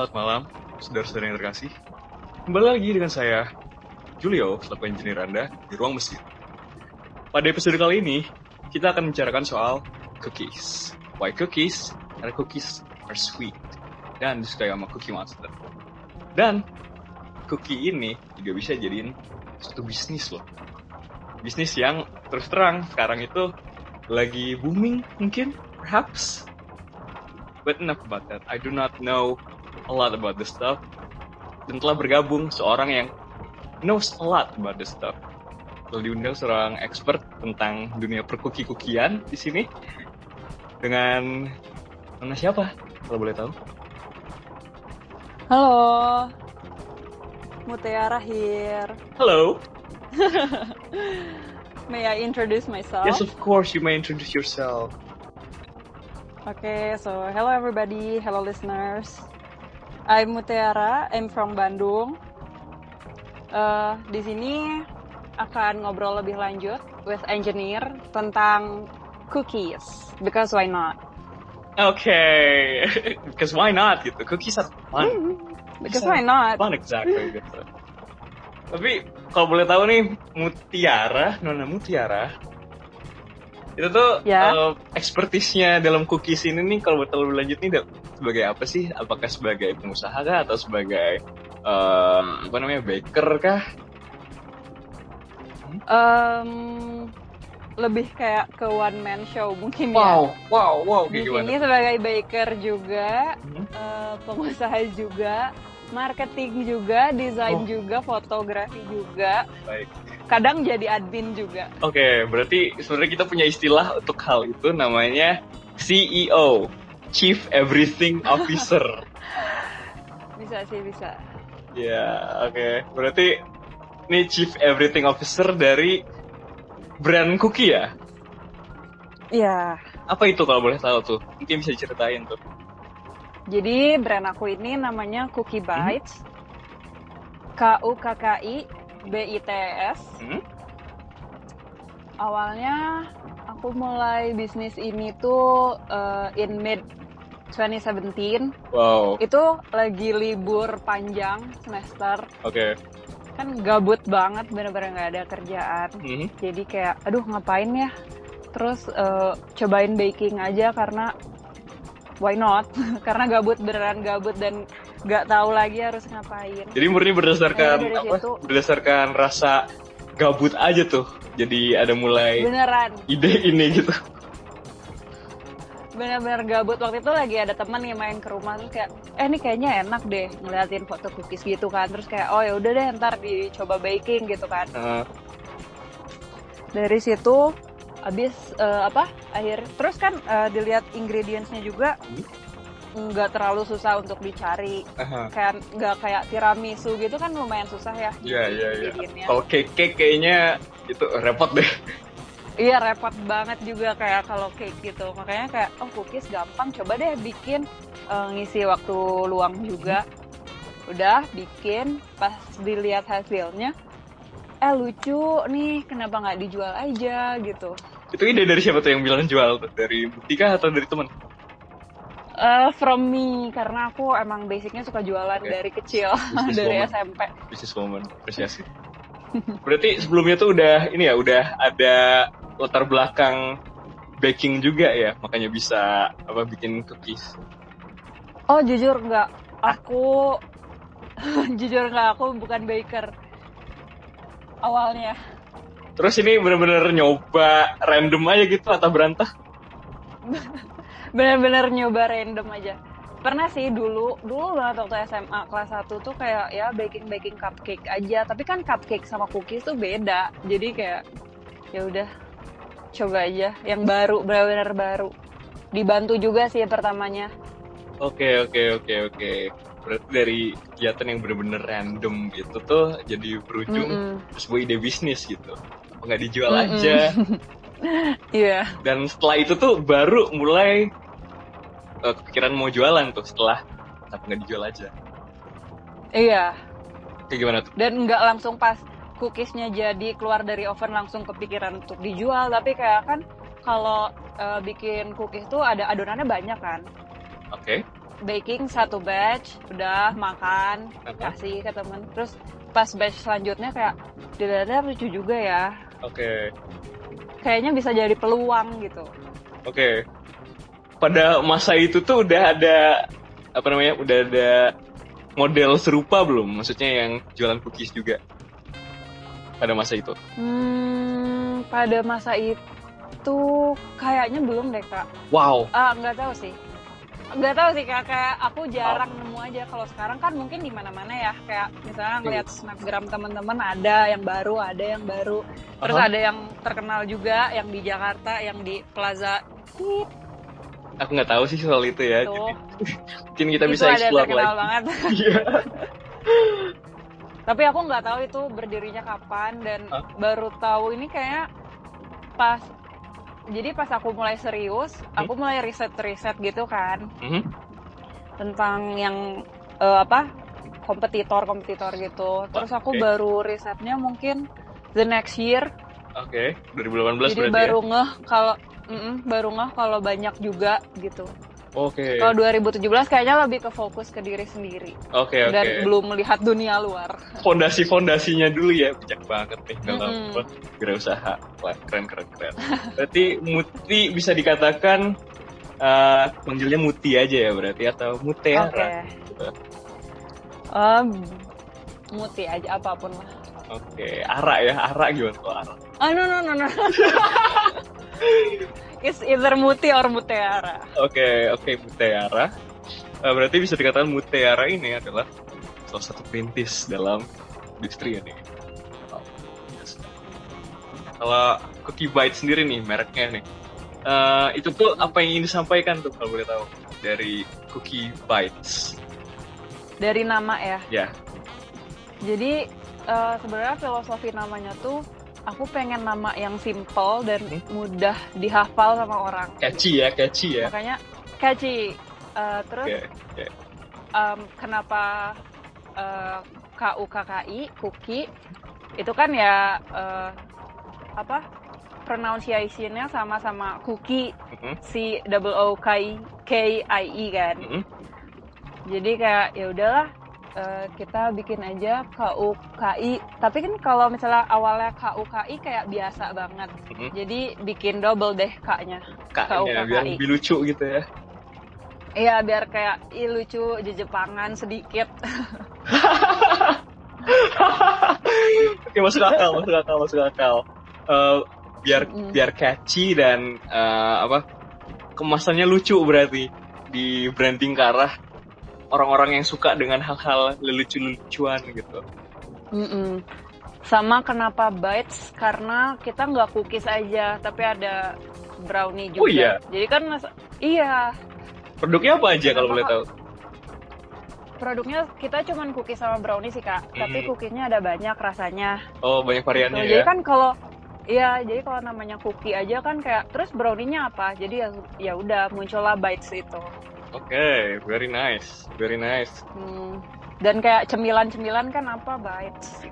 Selamat malam, saudara-saudara yang terkasih. Kembali lagi dengan saya, Julio, selaku engineer Anda di ruang mesin. Pada episode kali ini, kita akan membicarakan soal cookies. Why cookies? Karena cookies are sweet dan disukai sama Cookie Monster. Dan cookie ini juga bisa jadiin suatu bisnis loh. Bisnis yang terus terang sekarang itu lagi booming mungkin, perhaps. But enough about that. I do not know a lot about this stuff. Dan telah bergabung seorang yang knows a lot about this stuff. Telah diundang seorang expert tentang dunia perkuki-kukian di sini. Dengan Nona siapa? Kalau boleh tahu. Halo, Mutiara here. Hello. May I introduce myself? Yes, of course. You may introduce yourself. Okay, so hello everybody, hello listeners. I'm Mutiara, I'm from Bandung. Eh, di sini akan ngobrol lebih lanjut with engineer tentang cookies, because why not? Okay. Because why not gitu. Cookies are fun. Hmm, because why not? Fun exactly gitu. Tapi kalau boleh tahu nih Mutiara, Nona Mutiara itu tuh Ya. eh, expertise-nya dalam cookies ini nih kalau boleh tahu lebih lanjut nih sebagai apa sih? Apakah sebagai pengusaha kah atau sebagai eh, apa namanya baker kah? Em, lebih kayak ke one man show mungkin ya. Wow, wow, wow, Di sini sebagai baker juga, Hmm? eh, pengusaha juga, marketing juga, desain Oh. juga, fotografi juga, Baik. kadang jadi admin juga. Oke, berarti sebenarnya kita punya istilah untuk hal itu namanya CEO, Chief Everything Officer. Bisa sih bisa. Ya, oke. Berarti ini Chief Everything Officer dari brand cookie ya? Iya. Apa itu kalau boleh tahu tuh? Mungkin bisa diceritain tuh. Jadi brand aku ini namanya Cookie Bites. K U K K I B I T E S. Hmm? Awalnya aku mulai bisnis ini tuh eh, in mid 2017. Wow, Itu lagi libur panjang semester. oke. kan gabut banget bener-bener nggak ada kerjaan Hmm? jadi kayak aduh ngapain ya terus eh, cobain baking aja karena why not karena gabut beneran gabut dan nggak tahu lagi harus ngapain Jadi murni berdasarkan dari apa? situ. Berdasarkan rasa gabut aja tuh. Jadi ada mulai beneran. ide ini gitu. bener-bener gabut. Waktu itu lagi ada teman yang main ke rumah terus kayak eh ini kayaknya enak deh ngeliatin foto cookies gitu kan. Terus kayak oh ya udah deh ntar dicoba baking gitu kan. Nah, dari situ habis eh, apa akhir terus kan eh, dilihat ingredientsnya juga nggak terlalu susah untuk dicari aha. kayak nggak kayak tiramisu gitu kan lumayan susah ya Iya, iya, iya. Kalau cake-cake kayaknya itu repot deh. iya repot banget juga kayak kalau cake gitu makanya kayak oh cookies gampang coba deh bikin eh, ngisi waktu luang juga udah bikin pas dilihat hasilnya eh lucu nih kenapa nggak dijual aja gitu Itu ide dari siapa tuh yang bilang jual? Dari Butika atau dari teman? Eh, from me karena aku emang basicnya suka jualan Oke. dari kecil Business dari woman. SMP. Bisnis woman, apresiasi. Berarti sebelumnya tuh udah ini ya, udah ada latar belakang baking juga ya, makanya bisa apa bikin cookies. Oh jujur nggak, aku jujur nggak aku bukan baker awalnya. Terus ini bener-bener nyoba random aja gitu atau berantah? Bener-bener nyoba random aja. Pernah sih dulu, dulu banget waktu SMA kelas 1 tuh kayak ya baking baking cupcake aja. Tapi kan cupcake sama cookies tuh beda. Jadi kayak ya udah coba aja yang baru benar-benar baru. Dibantu juga sih pertamanya. Oke oke oke oke. Berarti dari kegiatan yang bener-bener random itu tuh jadi berujung Mm-mm. sebuah ide bisnis gitu. Nggak dijual Mm-mm. aja? Iya. Dan setelah itu tuh baru mulai eh, kepikiran mau jualan tuh setelah tapi nggak dijual aja. Iya. Kayak gimana tuh? Dan nggak langsung pas cookiesnya jadi keluar dari oven langsung kepikiran untuk dijual, tapi kayak kan kalau eh, bikin cookies tuh ada adonannya banyak kan. Oke. baking satu batch udah makan kasih ke temen terus pas batch selanjutnya kayak dilihat lucu juga ya Oke. Kayaknya bisa jadi peluang gitu Oke. Pada masa itu tuh udah ada apa namanya? Udah ada model serupa belum? Maksudnya yang jualan cookies juga pada masa itu. hmm, pada masa itu kayaknya belum deh kak Wow. ah nggak tahu sih nggak tahu sih kak kayak aku jarang nemu aja kalau sekarang kan mungkin di mana mana ya kayak misalnya ngeliat snapgram teman-teman ada yang baru ada yang baru terus Aha. ada yang terkenal juga yang di Jakarta yang di Plaza Tit Aku nggak tahu sih soal itu ya. tuh Jadi, mungkin kita itu bisa ada explore lagi. banget Iya. tapi aku nggak tahu itu berdirinya kapan dan Hah? baru tahu ini kayak pas jadi pas aku mulai serius Hmm? aku mulai riset-riset gitu kan Mhm. tentang yang eh, apa kompetitor-kompetitor gitu. Terus aku Oke. baru risetnya mungkin the next year. Oke. 2018 Jadi berarti baru ya. ngeh kalau mm-mm, baru ngeh kalau banyak juga gitu. Oke. Kalau 2017 kayaknya lebih ke fokus ke diri sendiri Oke oke. dan belum melihat dunia luar. Fondasi-fondasinya dulu ya, bijak banget nih dalam Mm-mm. apa, wirausaha. Wah, keren keren keren. Berarti Muti bisa dikatakan eh manggilnya Muti aja ya berarti atau Oke. Mutiara. Em, muti aja apa pun lah. Oke, Ara ya, Ara gimana kalau Ara? Ah no no no no. It's either muti or mutiara. Oke, oke Mutiara. Eh, berarti bisa dikatakan Mutiara ini adalah salah satu perintis dalam industri ini. Wow, yes. Kalau Cookie Bite sendiri nih mereknya nih, eh, itu tuh apa yang ingin disampaikan tuh kalau boleh tahu dari Cookie Bites? Dari nama ya. Ya, Jadi eh, sebenarnya filosofi namanya tuh aku pengen nama yang simple dan Hmm. mudah dihafal sama orang. catchy ya, catchy ya. Makanya catchy. Eh, terus Oke, oke. em, kenapa eh, KUKKI, Kuki itu kan ya eh, apa pronunciation-nya sama-sama Kuki Mhm, C double O K K I E kan. mhm. Jadi kayak ya udahlah eh, kita bikin aja KUKI. Tapi kan kalau misalnya awalnya KUKI kayak biasa banget. Mhm. Jadi bikin double deh K-nya. K-nya biar lebih lucu gitu ya. Iya biar kayak ih, lucu jejepangan sedikit. Oke, masuk akal, masuk akal, masuk akal. Eh, biar Mm. biar catchy dan eh, apa kemasannya lucu berarti di branding ke arah orang-orang yang suka dengan hal-hal lelucu-lucuan gitu. Mm-mm. Sama kenapa bites? Karena kita nggak cookies aja, tapi ada brownie juga. Oh iya? Jadi kan mas- iya Produknya apa aja kalau boleh tahu? produknya kita cuman cookies sama brownie sih kak. Tapi Hmm. cookiesnya ada banyak rasanya. Oh, banyak variannya Tuh, ya. Jadi kan kalau Iya, jadi kalau namanya cookie aja kan kayak terus brownie-nya apa? Jadi ya ya udah muncullah bites itu. Oke, very nice, very nice. Hmm. Dan kayak cemilan-cemilan kan apa bites.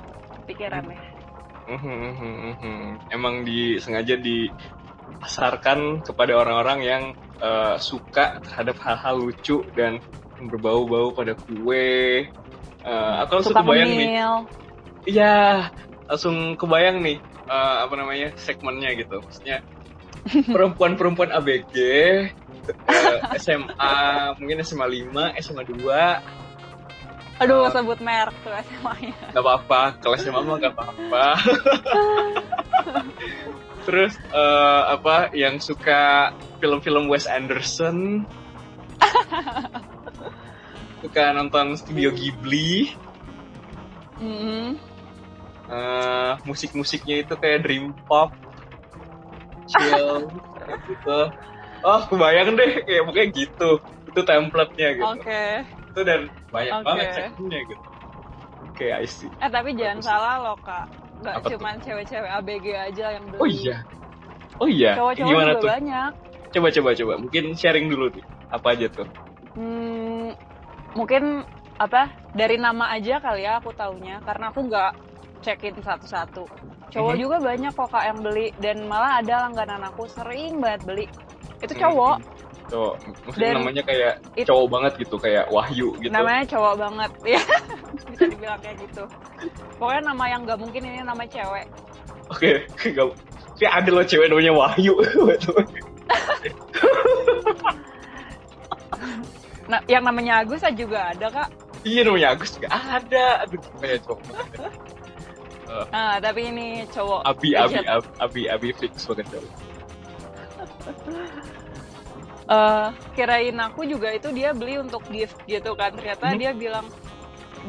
Mhm, mhm, mhm. Emang disengaja dipasarkan kepada orang-orang yang eh, suka terhadap hal-hal lucu dan berbau-bau pada kue. Eh, aku langsung Suka kebayang nih. Iya, langsung kebayang nih eh, apa namanya segmennya gitu. Maksudnya perempuan-perempuan ABG eh, SMA mungkin SMA 5, SMA 2 Aduh, Oh. sebut merek tuh SMA-nya. nggak apa-apa kelas SMA mah nggak apa-apa terus eh, apa yang suka film-film Wes Anderson suka nonton studio Ghibli Mhm. eh, musik-musiknya itu kayak dream pop chill gitu oh kebayang deh kayak mungkin gitu itu template-nya gitu Oke. itu dan banyak Oke. banget segmennya gitu oke I see Eh tapi jangan Bagus. salah loh kak. Gak Apa tuh? cuman cewek-cewek ABG aja yang beli. oh iya oh iya Cowok-cowok gimana juga tuh banyak. coba coba coba mungkin sharing dulu nih apa aja tuh Hmm, mungkin apa dari nama aja kali ya aku taunya karena aku nggak cekin satu-satu. Cowok juga banyak kok kak yang beli. Dan malah ada langganan aku sering banget beli. Itu cowok. cowok. Maksudnya Dan namanya kayak it- cowok banget gitu kayak Wahyu gitu. Namanya cowok banget. Ya bisa dibilang kayak gitu. Pokoknya nama yang nggak mungkin ini nama cewek. Oke gak kayak ada loh cewek namanya Wahyu. Nah yang namanya Agus aja juga ada kak. Iya namanya Agus juga ada. Aduh kayak cowok nah tapi ini cowok Abi Abi. Abi Abi Abi fix banget cowok Eh, kirain aku juga itu dia beli untuk gift gitu kan ternyata Mhm. dia bilang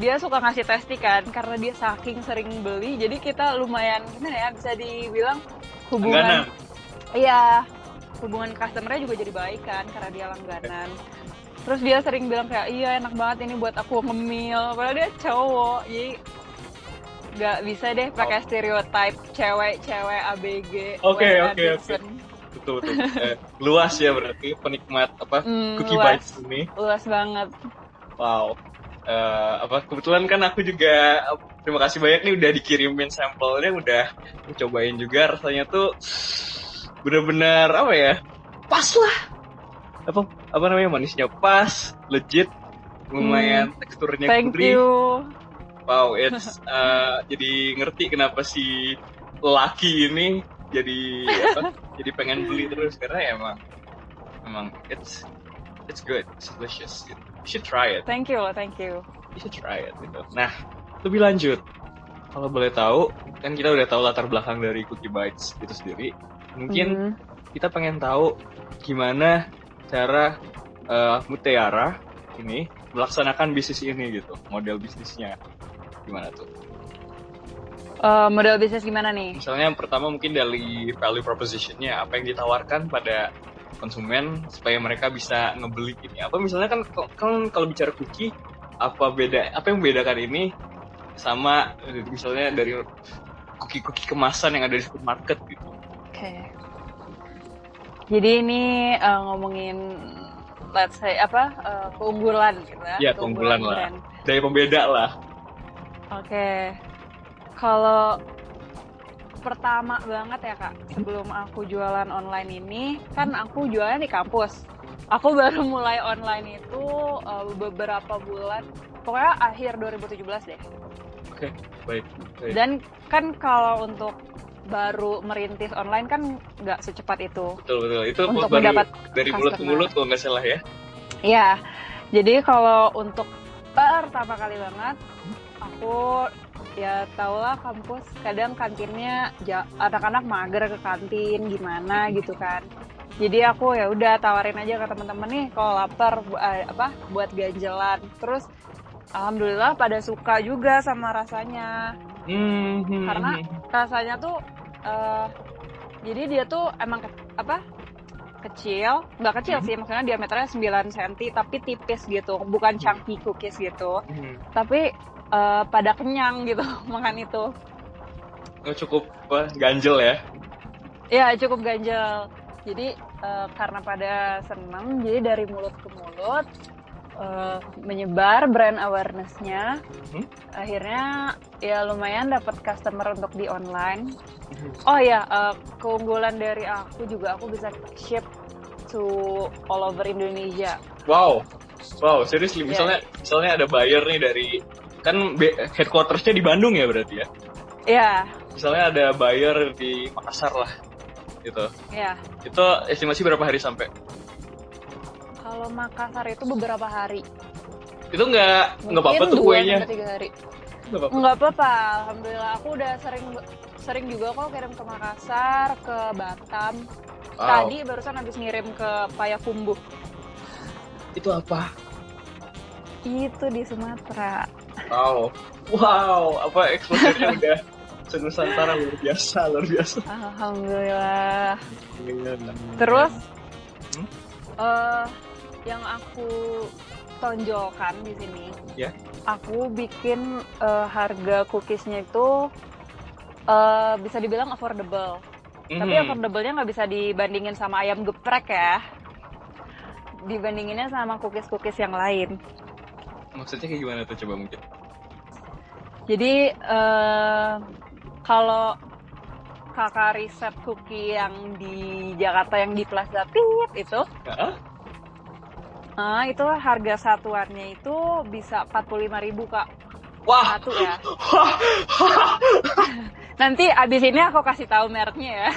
dia suka ngasih testi kan karena dia saking sering beli jadi kita lumayan gimana ya bisa dibilang hubungan Langganan. iya hubungan customernya juga jadi baik kan karena dia langganan terus dia sering bilang kayak iya enak banget ini buat aku ngemil padahal dia cowok jadi nggak bisa deh pakai stereotype cewek-cewek ABG Oke, oke, Anderson. betul betul. Eh, luas ya berarti penikmat apa Hmm, cookie luas. bites ini. Luas banget. Wow. Eh, apa kebetulan kan aku juga terima kasih banyak nih udah dikirimin sampelnya udah cobain juga. Rasanya tuh bener-bener apa ya pas lah. Apa apa namanya manisnya pas legit lumayan teksturnya Hmm. thank gurih. you Wow, it's uh, jadi ngerti kenapa si laki ini jadi apa, jadi pengen beli terus karena ya emang emang it's it's good, it's delicious. You should try it. thank you thank you You should try it. Gitu. Nah, lebih lanjut, kalau boleh tahu, kan kita udah tahu latar belakang dari Cookie Bites itu sendiri. Mungkin Hmm. kita pengen tahu gimana cara uh, Mutiara ini melaksanakan bisnis ini gitu, model bisnisnya gimana tuh? Eh, model bisnis gimana nih Misalnya yang pertama mungkin dari value propositionnya apa yang ditawarkan pada konsumen supaya mereka bisa ngebeli ini. Apa misalnya kan kan kalau bicara cookie apa beda apa yang membedakan ini sama misalnya dari cookie-cookie kemasan yang ada di supermarket gitu. Oke. Jadi ini eh, ngomongin let's say apa eh, keunggulan gitu ya. Iya, keunggulan lah. brand. Dari pembeda lah. Oke. Kalau pertama banget ya kak, sebelum aku jualan online ini, kan aku jualan di kampus. Aku baru mulai online itu eh, beberapa bulan, pokoknya akhir 2017 deh. Oke, baik. baik. Dan kan kalau untuk baru merintis online kan nggak secepat itu. Betul betul. Itu Untuk baru mendapat dari mulut ke mulut kalau nggak salah ya. Iya, jadi kalau untuk pertama kali banget, aku ya tau lah kampus kadang kantinnya anak-anak mager ke kantin gimana gitu kan. Jadi aku ya udah tawarin aja ke temen-temen nih kalau lapar bu- eh, apa buat ganjelan. Terus alhamdulillah pada suka juga sama rasanya. Hmm, hmm, Karena hmm. rasanya tuh eh, jadi dia tuh emang ke- apa kecil nggak kecil Mhm. sih maksudnya diameternya 9 cm tapi tipis gitu bukan chunky cookies gitu Hmm. tapi eh, pada kenyang gitu makan itu Oh, cukup apa, ganjel ya. ya cukup ganjel jadi eh, karena pada seneng jadi dari mulut ke mulut eh, menyebar brand awarenessnya Mhm. akhirnya ya lumayan dapat customer untuk di online Hmm. Oh ya, eh, keunggulan dari aku juga aku bisa ship to all over Indonesia. Wow, wow, seriously. Iya. Misalnya, misalnya ada buyer nih dari kan headquartersnya di Bandung ya berarti ya. Ya, Misalnya ada buyer di Makassar lah, gitu. ya. Itu estimasi berapa hari sampai? Kalau Makassar itu beberapa hari. Itu nggak nggak apa-apa tuh kuenya. tiga hari. Nggak apa-apa. Nggak apa-apa, alhamdulillah. Aku udah sering sering juga kok kirim ke Makassar, ke Batam. Wow. Tadi barusan habis ngirim ke Payakumbuh. Itu apa? Itu di Sumatera. Wow, wow, apa exposure-nya udah senusantara luar biasa, luar biasa. Alhamdulillah. Terus Hmm? eh yang aku tonjolkan di sini, Ya. aku bikin eh, harga cookiesnya itu eh, bisa dibilang affordable. Tapi Mhm. affordable-nya nggak bisa dibandingin sama ayam geprek ya. Dibandinginnya sama cookies-cookies yang lain. Maksudnya kayak gimana tuh coba mungkin? Jadi eh, kalau kakak riset cookie yang di Jakarta yang di Plaza Pit itu Hah? Ah, itu harga satuannya itu bisa 45.000 kak Wah, satu ya. Nanti abis ini aku kasih tahu mereknya ya.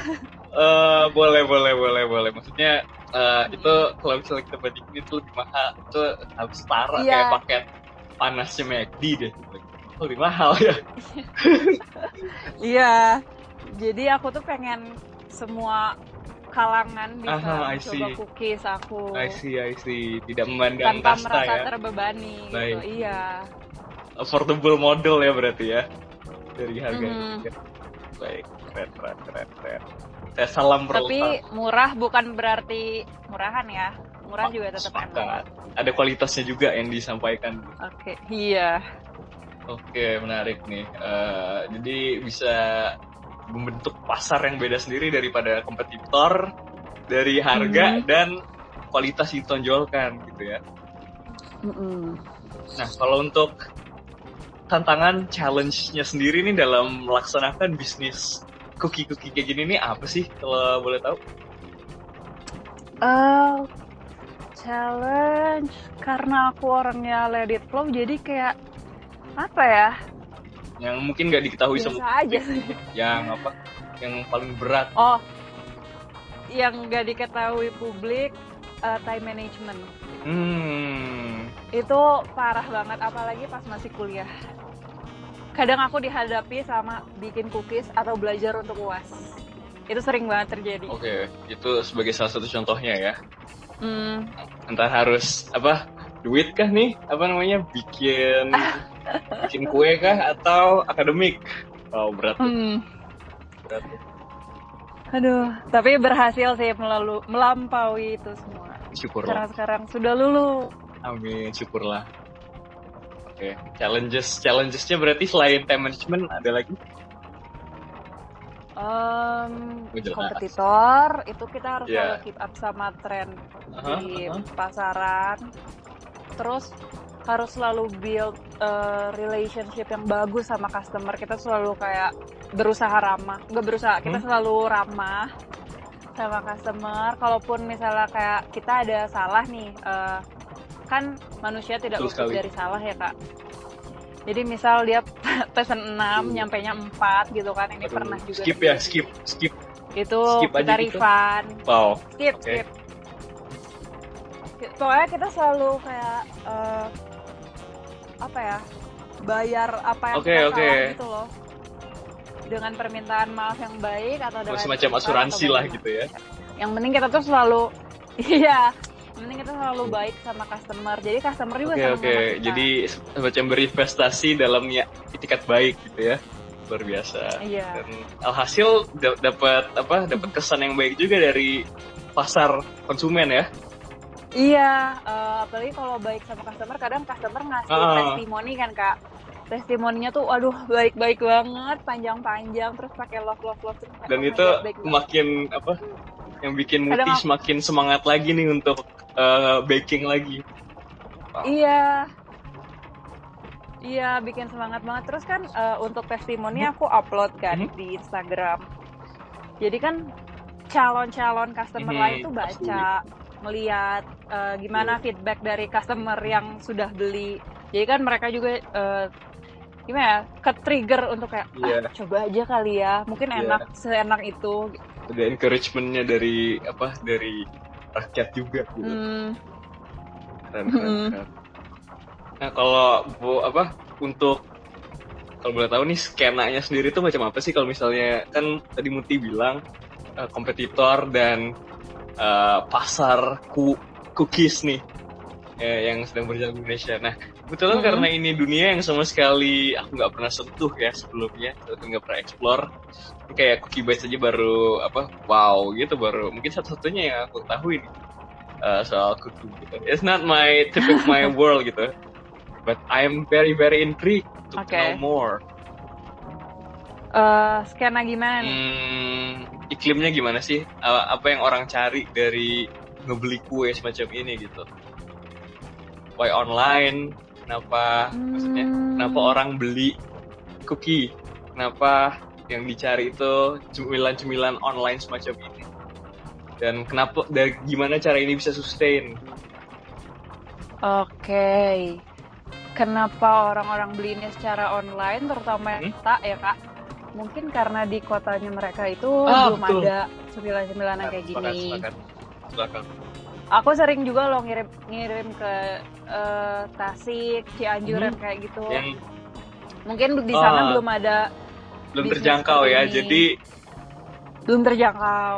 Eh, boleh boleh boleh boleh. Maksudnya eh, itu kalau misalnya kita bandingin itu lebih mahal. Itu harus setara Iya. kayak paket panasnya McD deh. Oh, lebih mahal ya. Iya. Jadi aku tuh pengen semua kalangan bisa Aha, coba cookies aku I see, I see. Tidak memandang tanpa kasta merasa ya. terbebani gitu. Baik. Iya. Affordable model ya berarti ya. Dari harganya. Mhm. juga. Baik, keren, keren, keren, keren. Saya salam Tapi murah bukan berarti murahan ya. Murah juga tetap enak. Ada kualitasnya juga yang disampaikan. Oke. Iya. Oke, menarik nih. Eh, jadi bisa membentuk pasar yang beda sendiri daripada kompetitor dari harga Mhm. dan kualitas yang ditonjolkan gitu ya. Mm-mm. Nah, kalau untuk tantangan challenge-nya sendiri nih dalam melaksanakan bisnis cookie-cookie kayak gini nih apa sih kalau boleh tahu? Eh, challenge karena aku orangnya let it flow jadi kayak apa ya Yang mungkin nggak diketahui biasa semua aja sih yang apa? Yang paling berat. oh yang gak diketahui publik eh, time management Hmm. itu parah banget apalagi pas masih kuliah kadang aku dihadapi sama bikin cookies atau belajar untuk uas itu sering banget terjadi Oke, itu sebagai salah satu contohnya ya. Hmm, Entah harus apa duit kah nih apa namanya bikin bikin kue kah atau akademik? Oh berat, hmm. berat. aduh tapi berhasil sih melalu melampaui itu semua Syukurlah. sekarang sekarang sudah lulu Amin, syukurlah. Oke, challenges challengesnya berarti selain time management ada lagi? Oh, jelas. kompetitor itu kita harus Iya. selalu keep up sama tren Aha, di aha. pasaran terus harus selalu build uh, relationship yang bagus sama customer kita selalu kayak berusaha ramah nggak berusaha kita Hmm. selalu ramah sama customer kalaupun misalnya kayak kita ada salah nih uh, kan manusia tidak Betul luput sekali. dari salah ya kak jadi misal dia pesen 6 Hmm. nyampe nya 4 gitu kan ini Aduh, pernah juga skip ya, skip, skip. itu skip kita gitu. refund Wow. skip Oke. skip pokoknya kita selalu kayak eh, apa ya bayar apa yang Oke, kita oke. salah gitu loh dengan permintaan maaf yang baik atau dengan Semacam asuransi lah gitu ya. yang penting kita tuh selalu iya penting kita selalu baik sama customer jadi customer juga oke, sama kita. jadi semacam berinvestasi dalam ya itikat baik gitu ya, luar biasa. iya Dan alhasil da- dapat apa? Dapat kesan yang baik juga dari pasar konsumen ya. Iya, eh, apalagi kalau baik sama customer, kadang customer ngasih Ah. testimoni kan kak. Testimoninya tuh, aduh baik-baik banget, panjang-panjang, terus pakai love love love. Terus Dan itu baik banget. makin apa? Yang bikin Muti Kadang semakin semangat lagi nih untuk eh, baking lagi. Iya, iya bikin semangat banget. Terus kan eh, untuk testimoni aku upload kan Mhm. di Instagram. Jadi kan calon-calon customer lain tuh baca, melihat eh, gimana feedback dari customer yang sudah beli. Jadi kan mereka juga eh, gimana ya, ke trigger untuk kayak Iya. ah, coba aja kali ya, mungkin Iya. enak seenak itu. Ada encouragementnya dari apa? Dari rakyat juga gitu. Hmm, Keren, keren, Mhm. keren. Nah kalau bu apa untuk kalau boleh tahu nih skenanya sendiri tuh macam apa sih kalau misalnya kan tadi Muti bilang eh, kompetitor dan eh, pasar ku cookies nih eh, yang sedang berjalan di Indonesia. Nah kebetulan Mhm. karena ini dunia yang sama sekali aku nggak pernah sentuh ya sebelumnya, aku nggak pernah explore. Kayak cookie bites aja baru apa wow gitu baru mungkin satu-satunya yang aku tahu ini uh, soal cookie gitu. It's not my typical my world gitu. But I'm very very intrigued to Oke. know more. eh, skena gimana nih? Hmm, iklimnya gimana sih? Uh, apa yang orang cari dari ngebeli kue semacam ini gitu? Why online? Kenapa? Maksudnya Hmm. kenapa orang beli cookie? Kenapa yang dicari itu cemilan-cemilan online semacam ini? Dan kenapa? Dan gimana cara ini bisa sustain? Oke. Kenapa orang-orang beli ini secara online, terutama yang Hmm? tak ya kak? Mungkin karena di kotanya mereka itu Ah, belum betul. ada cemilan-cemilan kayak Silakan, gini. silakan. Silakan. Aku sering juga loh ngirim ngirim ke eh, Tasik, Cianjur Hmm. yang kayak gitu. Yang Mungkin di sana Ah. belum ada, belum terjangkau ya. Jadi belum terjangkau.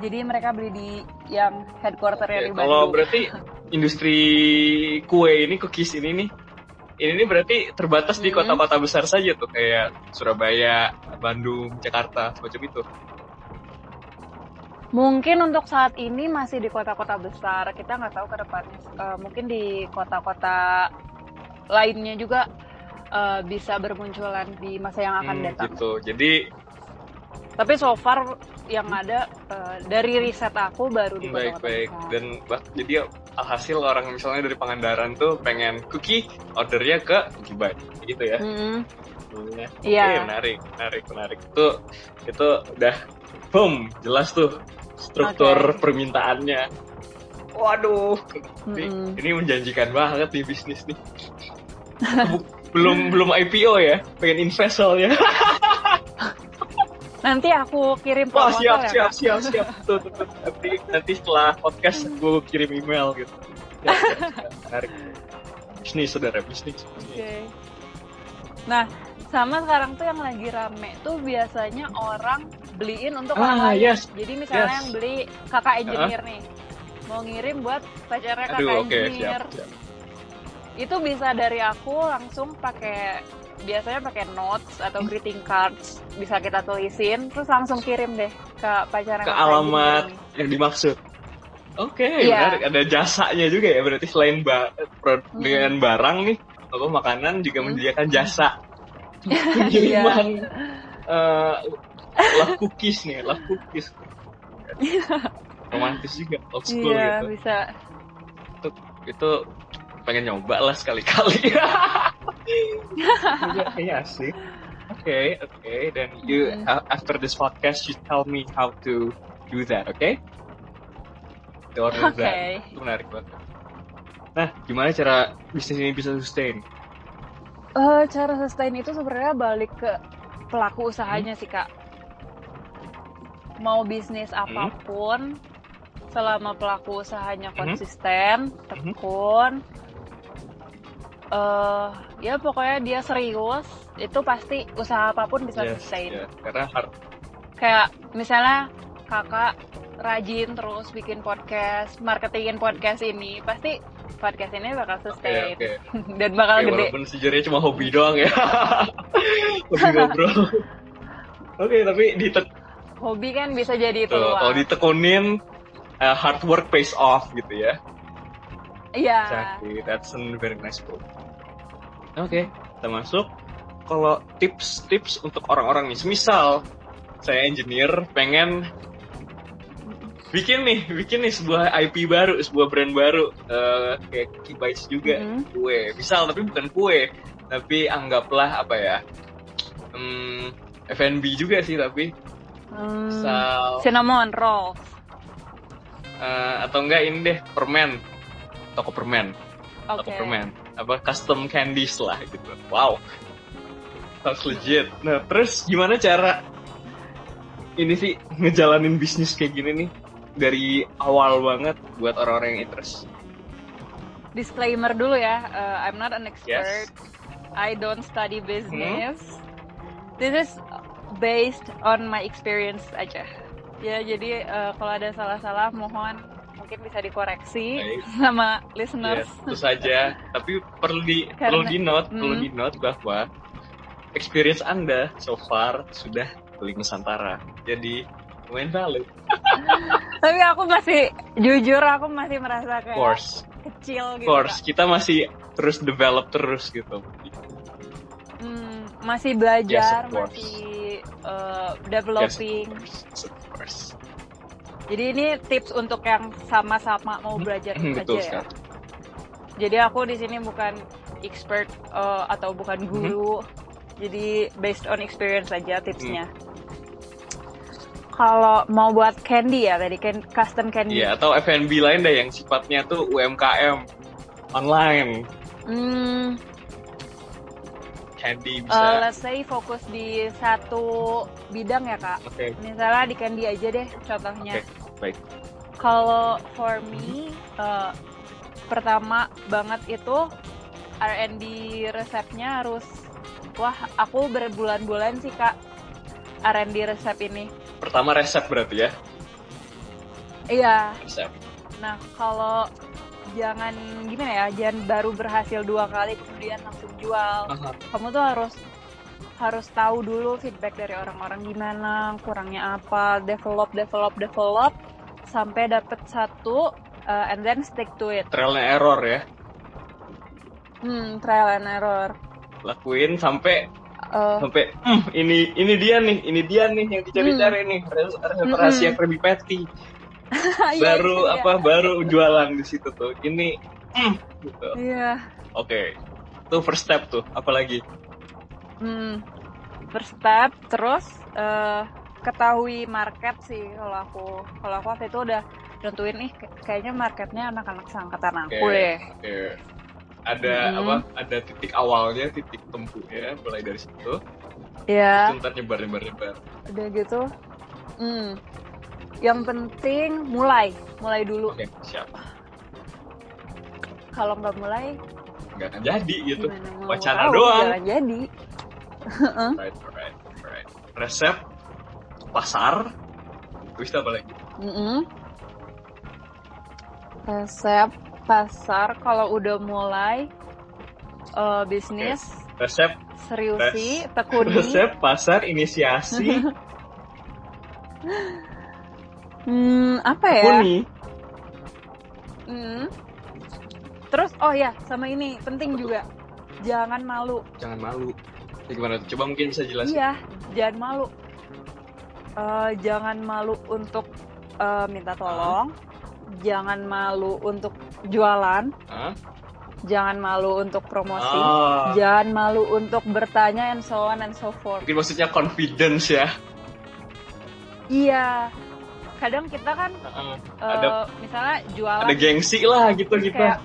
Jadi mereka beli di yang headquarternya Oke, di kalau Bandung. berarti industri kue ini, cookies ini nih, ini nih berarti terbatas di Hmm. kota-kota besar saja tuh, kayak Surabaya, Bandung, Jakarta, semacam itu. Mungkin untuk saat ini masih di kota-kota besar. Kita nggak tahu ke depannya. Eh, mungkin di kota-kota lainnya juga eh, bisa bermunculan di masa yang akan Hmm, datang. gitu. Jadi, Tapi so far yang ada eh, dari riset aku baru di kota-kota baik-baik. besar. Dan bah- jadi alhasil orang misalnya dari Pangandaran tuh pengen cookie, ordernya ke Cookie Buy, gitu ya. Mm-mm. Iya. Iya. Oke, menarik, menarik, menarik. Itu itu udah boom, jelas tuh struktur Oke. permintaannya. Waduh, ini, Mm-mm. ini menjanjikan banget nih bisnis nih. Belum belum IPO ya, pengen invest soalnya. Nanti aku kirim proposal siap ya. siap siap siap. Tuh, tuh, tuh. Nanti nanti setelah podcast gue kirim email gitu. Siap, siap, siap. Menarik. Bisnis saudara bisnis. Oke. Nah, sama sekarang tuh yang lagi rame tuh biasanya orang beliin untuk orang Ah lain. yes. Jadi misalnya Yes. yang beli kakak engineer nih, mau ngirim buat pacarnya kakak Aduh oke engineer. siap siap. Itu bisa dari aku langsung pakai biasanya pakai notes atau Hmm. greeting cards bisa kita tulisin terus langsung kirim deh ke pacarnya Ke kakak alamat engineer yang dimaksud. Oke, Iya. menarik. Ada jasanya juga ya. Berarti selain ba Hmm. dengan barang nih, apa makanan juga Hmm. menyediakan jasa. Pengiriman eh, love cookies nih, love cookies. Romantis juga, old nih. school Iya, gitu. bisa. Itu, itu pengen nyoba lah sekali-kali. Kayaknya asik. Oke, oke. Dan you after this podcast, you tell me how to do that, oke? To order Oke. that. Itu menarik banget. Nah, gimana cara bisnis ini bisa sustain? Eh, cara sustain itu sebenarnya balik ke pelaku usahanya sih kak. Mau bisnis apa pun, selama pelaku usahanya Mhm. konsisten, tekun, eh ya pokoknya dia serius, itu pasti usaha apa pun bisa Yes, sustain. ya. Karena hard Kayak misalnya kakak rajin terus bikin podcast, marketingin podcast ini, pasti podcast ini bakal sustain oke. dan bakal Oke, gede. walaupun sejujurnya cuma hobi doang ya. hobi ngobrol. Oke, tapi ditek Hobi kan bisa jadi peluang. kalau ditekunin uh, hard work pays off gitu ya. Iya. Exactly, that's a very nice quote. Oke, kita masuk. Kalau tips-tips untuk orang-orang nih, semisal saya engineer pengen bikin nih, bikin nih sebuah IP baru, sebuah brand baru, eh, kayak Cookie Bites juga, Mhm. kue. Misal, tapi bukan kue, tapi anggaplah apa ya, hmm, F&B juga sih, tapi Hmm, misal cinnamon roll. eh, atau enggak ini deh permen, toko permen. Oke. atau permen apa custom candies lah gitu wow sounds legit nah terus gimana cara ini sih ngejalanin bisnis kayak gini nih dari awal banget buat orang-orang yang interest Disclaimer dulu ya, uh, I'm not an expert. Yes. I don't study business. This is based on my experience aja. Ya, jadi uh, kalau ada salah-salah mohon mungkin bisa dikoreksi Baik. sama listeners. tentu saja tapi perlu di perlu Karena- di note perlu Hmm. di note bahwa experience anda so far sudah beli Nusantara jadi lumayan valid Tapi aku masih jujur aku masih merasa kayak course kecil gitu. course kita masih terus develop terus gitu. Hmm, masih belajar, Yes, masih uh, Yes, developing. of course. Of course. Jadi ini tips untuk yang sama-sama mau belajar Hmm, aja ya. Jadi aku di sini bukan expert uh, atau bukan Mhm. guru. Jadi based on experience aja tipsnya. Kalau mau buat candy ya tadi custom candy. Iya, atau F&B lain deh yang sifatnya tuh UMKM. online Hmm, candy uh, bisa let's say fokus di satu bidang ya kak. oke Misalnya di candy aja deh contohnya. oke baik Kalau for me, uh, pertama banget itu R&D resepnya harus, wah aku berbulan-bulan sih kak R&D resep ini. Pertama resep berarti ya Iya, resep nah kalau jangan gimana ya, jangan baru berhasil dua kali kemudian langsung jual. Aha. Kamu tuh harus harus tahu dulu feedback dari orang-orang gimana, kurangnya apa, develop, develop, develop sampai dapet satu, uh, and then stick to it. trial and error ya Hmm, trial and error. lakuin sampai Uh, sampai "Hmm, ini ini dia nih ini dia nih yang dicari-cari nih resep Mm-mm. rahasia Krabby Patty iya, baru itu dia. apa baru jualan di situ tuh ini "Hmm," gitu Iya. oke tuh first step tuh apalagi Hmm. First step, terus eh, ketahui market sih kalau aku. Kalau aku waktu itu udah nentuin nih kayaknya marketnya anak-anak seangkatan aku Oke. deh. Oke. Ada Mm-mm. apa? Ada titik awalnya, titik tempuhnya, mulai dari situ. Ya, Itu ntar nyebar nyebar nyebar. udah gitu. Hmm. Yang penting mulai, mulai dulu. Oke, siap. Kalau nggak mulai, Nggak akan jadi gitu. Wacana tahu? doang. Jadi. Right, right, right. Resep, pasar, terus apa lagi? Mm-mm. Resep pasar kalau udah mulai eh, bisnis Resep, seriusi Res- tekuni. Resep, pasar, inisiasi, hmm, apa ya? Kuni. Hmm. terus oh ya sama ini penting juga. Jangan malu. Jangan malu. Ya, gimana tuh? Coba mungkin bisa jelasin. iya jangan malu. Eh, jangan malu untuk eh, minta tolong. Jangan malu untuk jualan Hah? jangan malu untuk promosi Ah, jangan malu untuk bertanya and so on and so forth mungkin maksudnya confidence ya. iya kadang kita kan eh, Ada- misalnya jualan Ada gengsi lah gitu gitu. kayak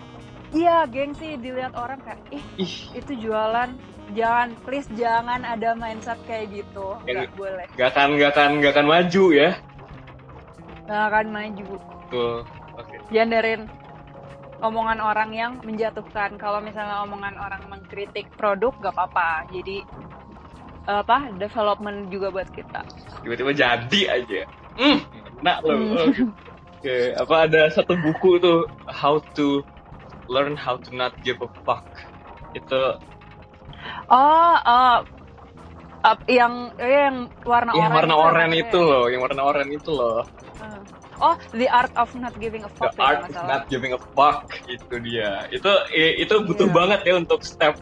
iya gengsi dilihat orang kayak ih Ih, itu jualan jangan please jangan ada mindset kayak gitu nggak boleh gak akan gak akan gak akan maju ya. nggak akan maju Tuh. Oke. hindarin omongan orang yang menjatuhkan. Kalau misalnya omongan orang mengkritik produk gak apa-apa. Jadi apa development juga buat kita. Tiba-tiba jadi aja. Hmm enak loh. Hmm. oke apa ada satu buku tuh how to learn how to not give a fuck. Itu oh oh up- yang eh, yang warna yang oranye warna itu. oranye itu loh yang warna oranye itu loh. Oh the art of not giving a the fuck ya, art of not giving a fuck itu dia itu itu butuh Iya. banget ya untuk step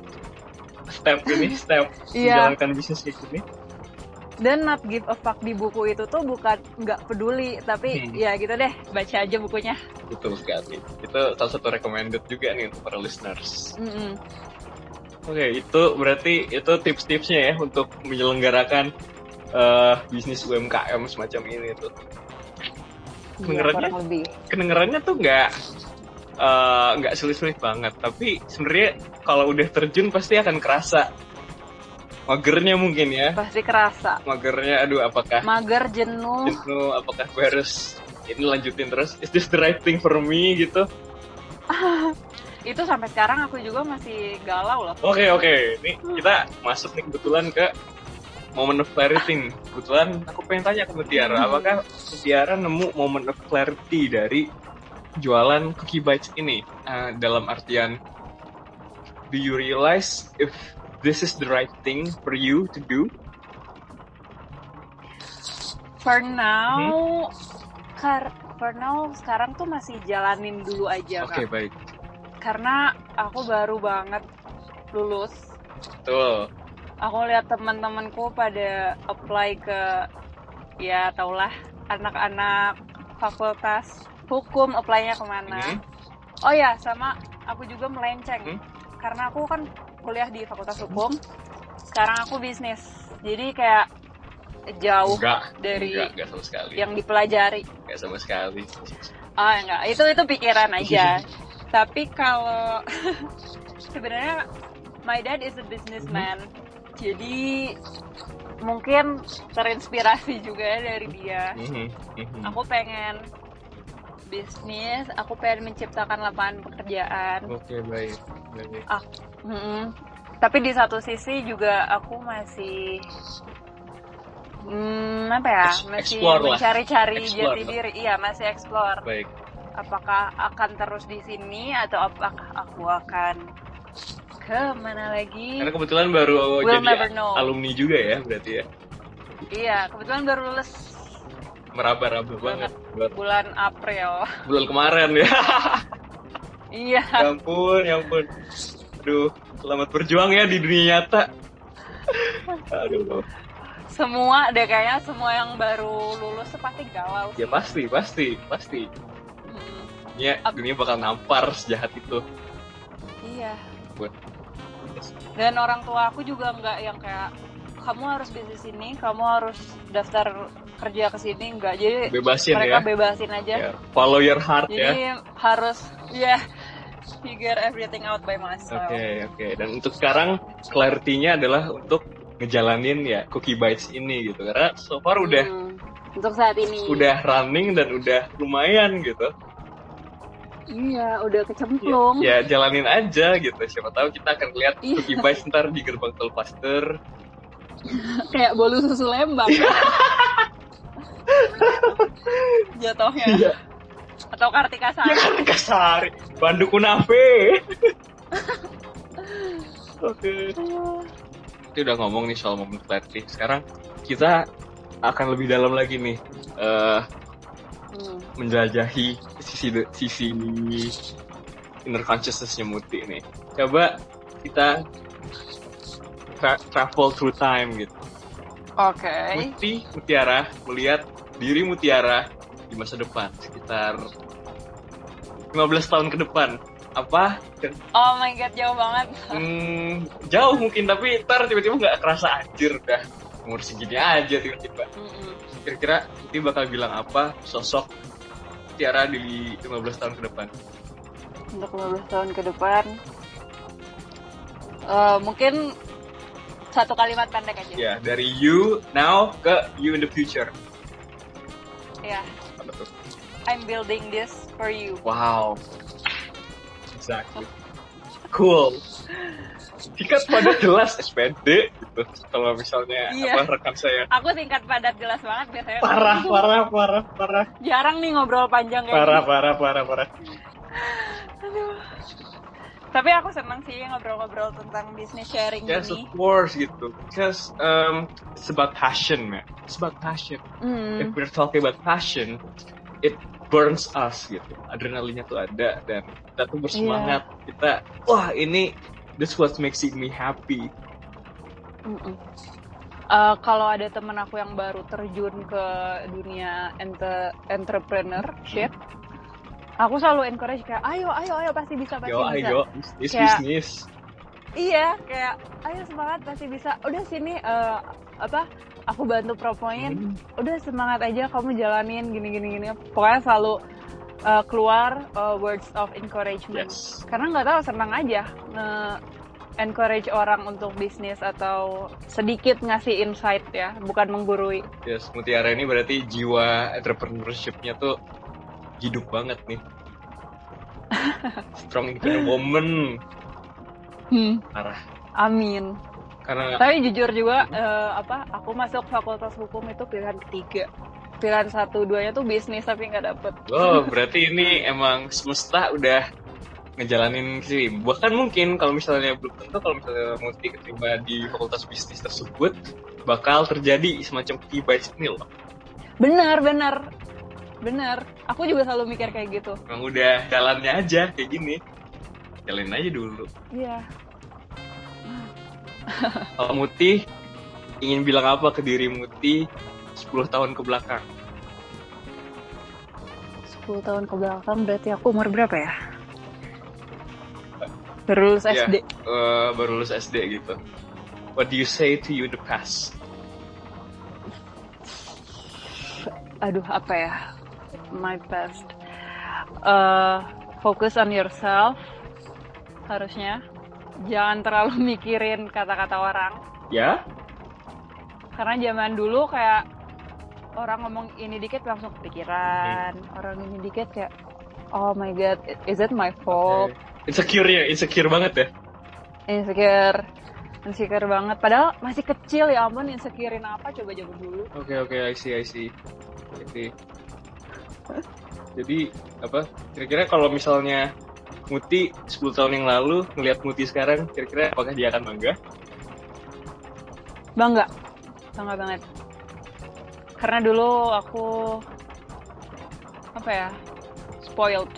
step ini step Iya. menjalankan bisnis kayak gini dan not give a fuck di buku itu tuh bukan nggak peduli tapi Hmm. ya gitu deh baca aja bukunya betul sekali itu salah satu recommended juga nih untuk para listeners Mm-mm. Oke, itu berarti itu tips-tipsnya ya untuk menyelenggarakan eh, bisnis UMKM semacam ini tuh. Kedengerannya- lebih. Kedengerannya tuh nggak eh, nggak sulit-sulit banget, tapi sebenarnya kalau udah terjun pasti akan kerasa. Magernya mungkin ya. pasti kerasa. Magernya, aduh apakah mager jenuh. Jenuh, apakah gue harus ini lanjutin terus? Is this the right thing for me gitu? itu sampai sekarang aku juga masih galau loh. Oke oke, ini kita masuk nih kebetulan ke moment of clarity. Kebetulan aku pengen tanya ke Mutiara, Hmm. apakah Mutiara nemu moment of clarity dari jualan cookie bites ini? Eh, dalam artian, do you realize if this is the right thing for you to do? for now Hmm? kar- for now sekarang tuh masih jalanin dulu aja Oke kak baik, karena aku baru banget lulus tuh. Aku lihat teman-temanku pada apply ke ya taulah anak-anak fakultas hukum apply-nya ke mana Hmm. oh ya sama aku juga melenceng Hmm. karena aku kan kuliah di fakultas hukum sekarang aku bisnis jadi kayak jauh Enggak, dari enggak, enggak sama sekali. yang dipelajari Enggak sama sekali. ah enggak itu itu pikiran aja Tapi kalau sebenarnya my dad is a businessman. Jadi mungkin terinspirasi juga ya dari dia. Mhm, mhm. Aku pengen bisnis, aku pengen menciptakan lapangan pekerjaan. Oke baik baik. Mm-mm. Tapi di satu sisi juga aku masih hmm, apa ya? Masih mencari-cari jati diri. Iya, masih explore. Baik. Apakah akan terus di sini atau apakah aku akan mana lagi? Karena kebetulan baru We'll jadi alumni juga ya berarti ya. Iya, kebetulan baru lulus Meraba-raba banget buat bulan April. bulan kemarin ya. iya. ya ampun, ya ampun. Aduh, selamat berjuang ya di dunia nyata. Aduh. Semua deh kayaknya semua yang baru lulus pasti galau Ya sih. pasti, pasti, pasti. Mm, Ya, dunia bakal nampar sejahat itu. iya. Buat Dan orang tua aku juga nggak yang kayak kamu harus bisnis ini, kamu harus daftar kerja ke sini enggak. Jadi bebasin mereka ya. bebasin aja. Ya, Follow your heart ya. Jadi harus ya figure everything out by myself. Oke, oke. Dan untuk sekarang clarity-nya adalah untuk ngejalanin ya Cookie Bites ini gitu. Karena so far udah Hmm, untuk saat ini. udah running dan udah lumayan gitu. Iya, udah kecemplung. Ya jalanin aja gitu. Siapa tahu kita akan lihat Iya. Cookie Bites ntar di gerbang tol Paster. Kayak bolu susu lembang. Jatuhnya. Iya. Atau Kartika Sari. Ya kan Kasari, Bandu Kunafe. Oke. Kita udah ngomong nih soal momen clarity. Sekarang kita akan lebih dalam lagi nih eh Hmm. menjelajahi sisi sisi inner consciousness-nya Muti nih. Coba kita tra- travel through time gitu. Oke. Muti Mutiara melihat diri Mutiara di masa depan sekitar 15 tahun ke depan. Apa? Oh my god, jauh banget. Hmm, jauh mungkin tapi ntar tiba-tiba nggak kerasa anjir dah umur segini aja tiba-tiba. Mm-mm. Kira-kira Muti bakal bilang apa sosok Mutiara di 15 tahun ke depan? Untuk 15 tahun ke depan. eh, mungkin satu kalimat pendek aja. Ya, dari you now ke you in the future. Ya, Apa tuh? I'm building this for you. Wow. Exactly. Cool. Tingkat pada jelas SPD gitu. Kalau misalnya Iya. apa rekan saya Aku singkat padat jelas banget biasanya. parah, parah, parah, parah, Jarang nih ngobrol panjang kayak parah, parah, parah, parah. Aduh. Tapi aku senang sih ngobrol-ngobrol tentang bisnis sharing Yes, ini. of course gitu. Because um, it's about passion, man. It's about passion. Hmm. If we're talking about passion, it burns us gitu. Adrenalinnya tuh ada dan kita tuh bersemangat. Kita, wah ini this what makes me happy. Mm-mm. Eh, kalau ada temen aku yang baru terjun ke dunia ente- entrepreneurship, aku selalu encourage kayak, ayo, ayo, ayo, pasti bisa, pasti Yo, bisa. ayo, bisnis, Kayak- bisnis. Iya, kayak, ayo semangat, pasti bisa. Udah sini, eh, apa, aku bantu propoin. Hmm. Udah semangat aja, kamu jalanin, gini, gini, gini. Pokoknya selalu eh, keluar eh, words of encouragement. Yes. Karena nggak tahu, senang aja nge encourage orang untuk bisnis atau sedikit ngasih insight ya, bukan menggurui. Yes, Mutiara ini berarti jiwa entrepreneurship-nya tuh hidup banget nih. Strong woman. Hmm, Parah. amin. Karena Tapi jujur juga eh, apa aku masuk fakultas hukum itu pilihan ketiga. Pilihan satu duanya tuh bisnis tapi nggak dapet. Oh, berarti ini emang semesta udah ngejalanin sih. Bahkan mungkin kalau misalnya belum tentu kalau misalnya Muti keterima di fakultas bisnis tersebut bakal terjadi semacam key ini loh. Bener bener bener. Aku juga selalu mikir kayak gitu. Emang udah jalannya aja kayak gini. Jalanin aja dulu. Iya. Kalau Muti ingin bilang apa ke diri Muti 10 tahun ke belakang? 10 tahun ke belakang berarti aku umur berapa ya? Baru lulus Iya. SD. Eh, baru lulus SD gitu. What do you say to you the past? Aduh apa ya? My best. Eh fokus on yourself harusnya jangan terlalu mikirin kata-kata orang Ya? karena zaman dulu kayak orang ngomong ini dikit langsung kepikiran orang ini dikit kayak oh my god is it my fault Oke. Insecure ya, insecure banget ya. insecure insecure banget padahal masih kecil ya ampun insecurein apa coba zaman dulu Oke oke, I see I see. I see. Jadi apa? Kira-kira kalau misalnya Muti 10 tahun yang lalu ngelihat Muti sekarang, kira-kira apakah dia akan bangga? bangga bangga banget karena dulu aku apa ya spoiled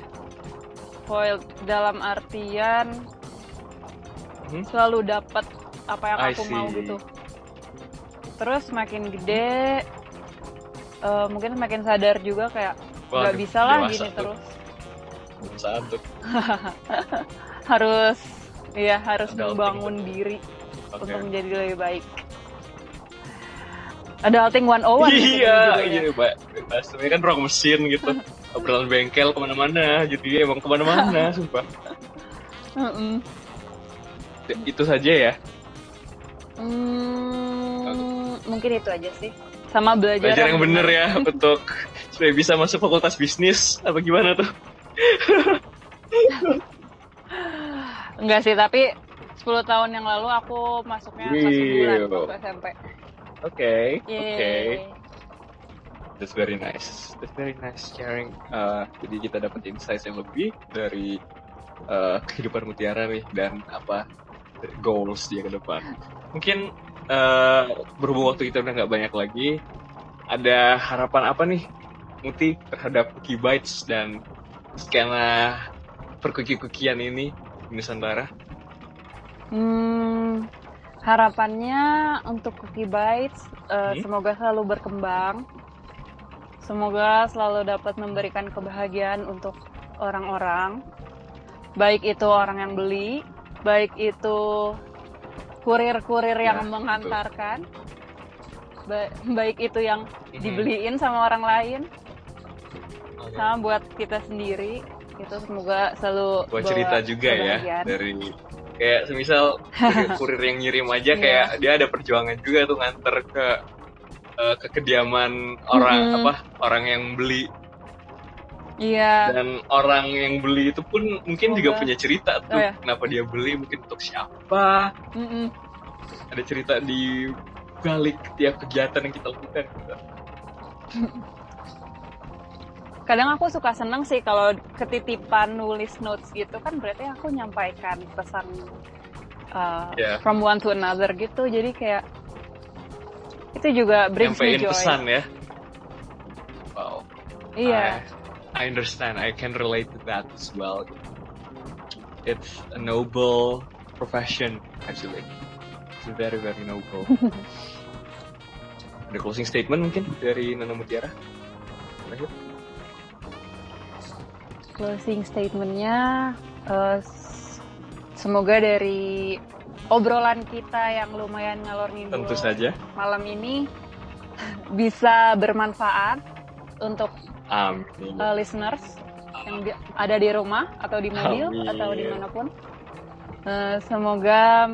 spoiled dalam artian Hmm? selalu dapat apa yang I aku mau gitu terus makin gede eh, mungkin makin sadar juga kayak nggak bisa lah gini tuh. terus Dewasaan tuh. harus iya harus Adulting membangun diri Oke. untuk menjadi lebih baik adulting 101 gitu Iya, judulnya. iya, Mbak. Bebas. Tapi kan ruang mesin gitu. Obrolan bengkel ke mana-mana. Jadi emang ke mana-mana, sumpah. Mm-mm. Itu saja ya. Hmm, mungkin itu aja sih. Sama belajar, Belajar yang bener ya untuk supaya bisa masuk fakultas bisnis apa gimana tuh? Enggak sih, tapi 10 tahun yang lalu aku masuknya kelas. 9 waktu SMP. Oke, oke. Yeay. That's very nice. That's very nice sharing. Uh, jadi kita dapat insights yang lebih dari uh, kehidupan Mutiara nih dan apa goals dia ke depan. Mungkin uh, berhubung waktu kita udah nggak banyak lagi, ada harapan apa nih Muti terhadap Cookie Bites dan skena perkuki-kukian ini di Nusantara? Hmm, harapannya untuk Cookie Bites eh, Hmm? semoga selalu berkembang. Semoga selalu dapat memberikan kebahagiaan untuk orang-orang. Baik itu orang yang beli, baik itu kurir-kurir yang Ya, mengantarkan. ba- baik itu yang Mhm. dibeliin sama orang lain, sama buat kita sendiri. Itu semoga selalu buat cerita juga ya dari kayak semisal kurir, kurir yang ngirim aja Iya. kayak dia ada perjuangan juga tuh nganter ke eh, ke kediaman orang Mhm. apa orang yang beli Iya. dan orang yang beli itu pun mungkin juga punya cerita tuh Oh, ya. kenapa dia beli mungkin untuk siapa Mm-mm. ada cerita di balik tiap kegiatan yang kita lakukan gitu. Kadang aku suka seneng sih kalau ketitipan nulis notes gitu kan berarti aku nyampaikan pesan uh, Iya. from one to another gitu. Jadi kayak itu juga brings me joy. pesan ya wow Iya. I, I understand. I can relate to that as well. It's a noble profession, actually. It's very, very noble. Ada closing statement mungkin dari Nana Mutiara? Terakhir. Closing statementnya uh, semoga dari obrolan kita yang lumayan ngalor ngidul Tentu saja. malam ini bisa bermanfaat untuk Amin. uh, listeners yang di- ada di rumah atau di mobil Amin. atau di mana pun. Uh, semoga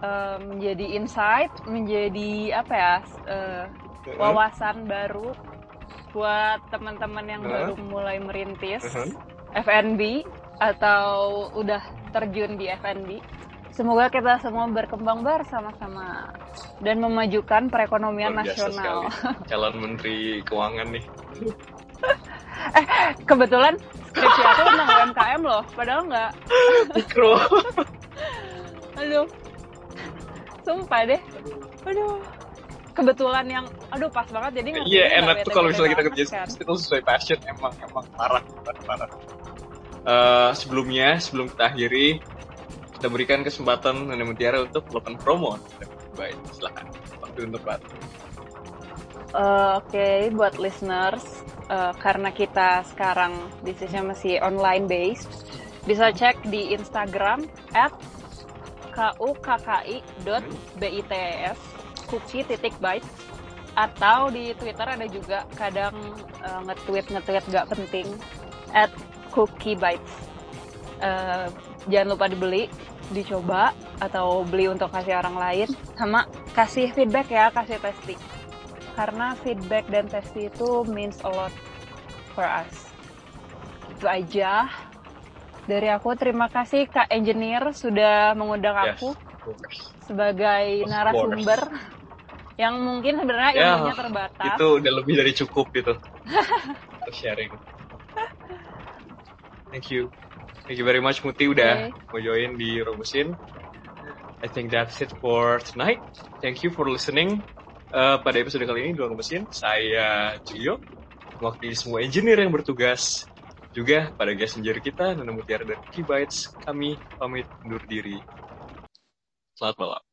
uh, menjadi insight, menjadi apa ya uh, wawasan baru buat teman-teman yang Uh-huh. baru mulai merintis Uh-huh. FNB atau udah terjun di FNB. Semoga kita semua berkembang bersama-sama dan memajukan perekonomian Luar biasa nasional. sekali. Calon Menteri Keuangan nih. Kebetulan skripsi aku tentang UMKM loh, padahal nggak. Mikro. Aduh, sumpah deh. Aduh, kebetulan yang, aduh pas banget jadi ngerti Iya nggak enak tuh kalau misalnya kita kerja kan. itu sesuai passion emang emang parah parah. parah. Eh, sebelumnya sebelum kita akhiri kita berikan kesempatan Nana Mutiara untuk melakukan promo. Baik, silakan. Waktu untuk Pak. Eh, Oke, buat listeners, eh, karena kita sekarang bisnisnya masih online based, bisa cek di Instagram at kukki.bits cookie titik bites atau di Twitter ada juga kadang eh, nge-tweet nge-tweet gak penting at cookie bites. Eh, jangan lupa dibeli, dicoba atau beli untuk kasih orang lain, sama kasih feedback ya, kasih testing. Karena feedback dan testing itu means a lot for us. Itu aja dari aku. Terima kasih Kak Engineer sudah mengundang Yes, aku sebagai narasumber yang mungkin sebenarnya Ya, ilmunya terbatas. Itu udah lebih dari cukup gitu. Untuk sharing. Thank you. Thank you very much Muti udah mau join di Robusin. I think that's it for tonight. Thank you for listening. Eh, pada episode kali ini di Mesin, saya Julio, mewakili semua engineer yang bertugas. Juga pada guest engineer kita, Nana Mutiara dan Key Bytes, kami pamit undur diri. Selamat malam.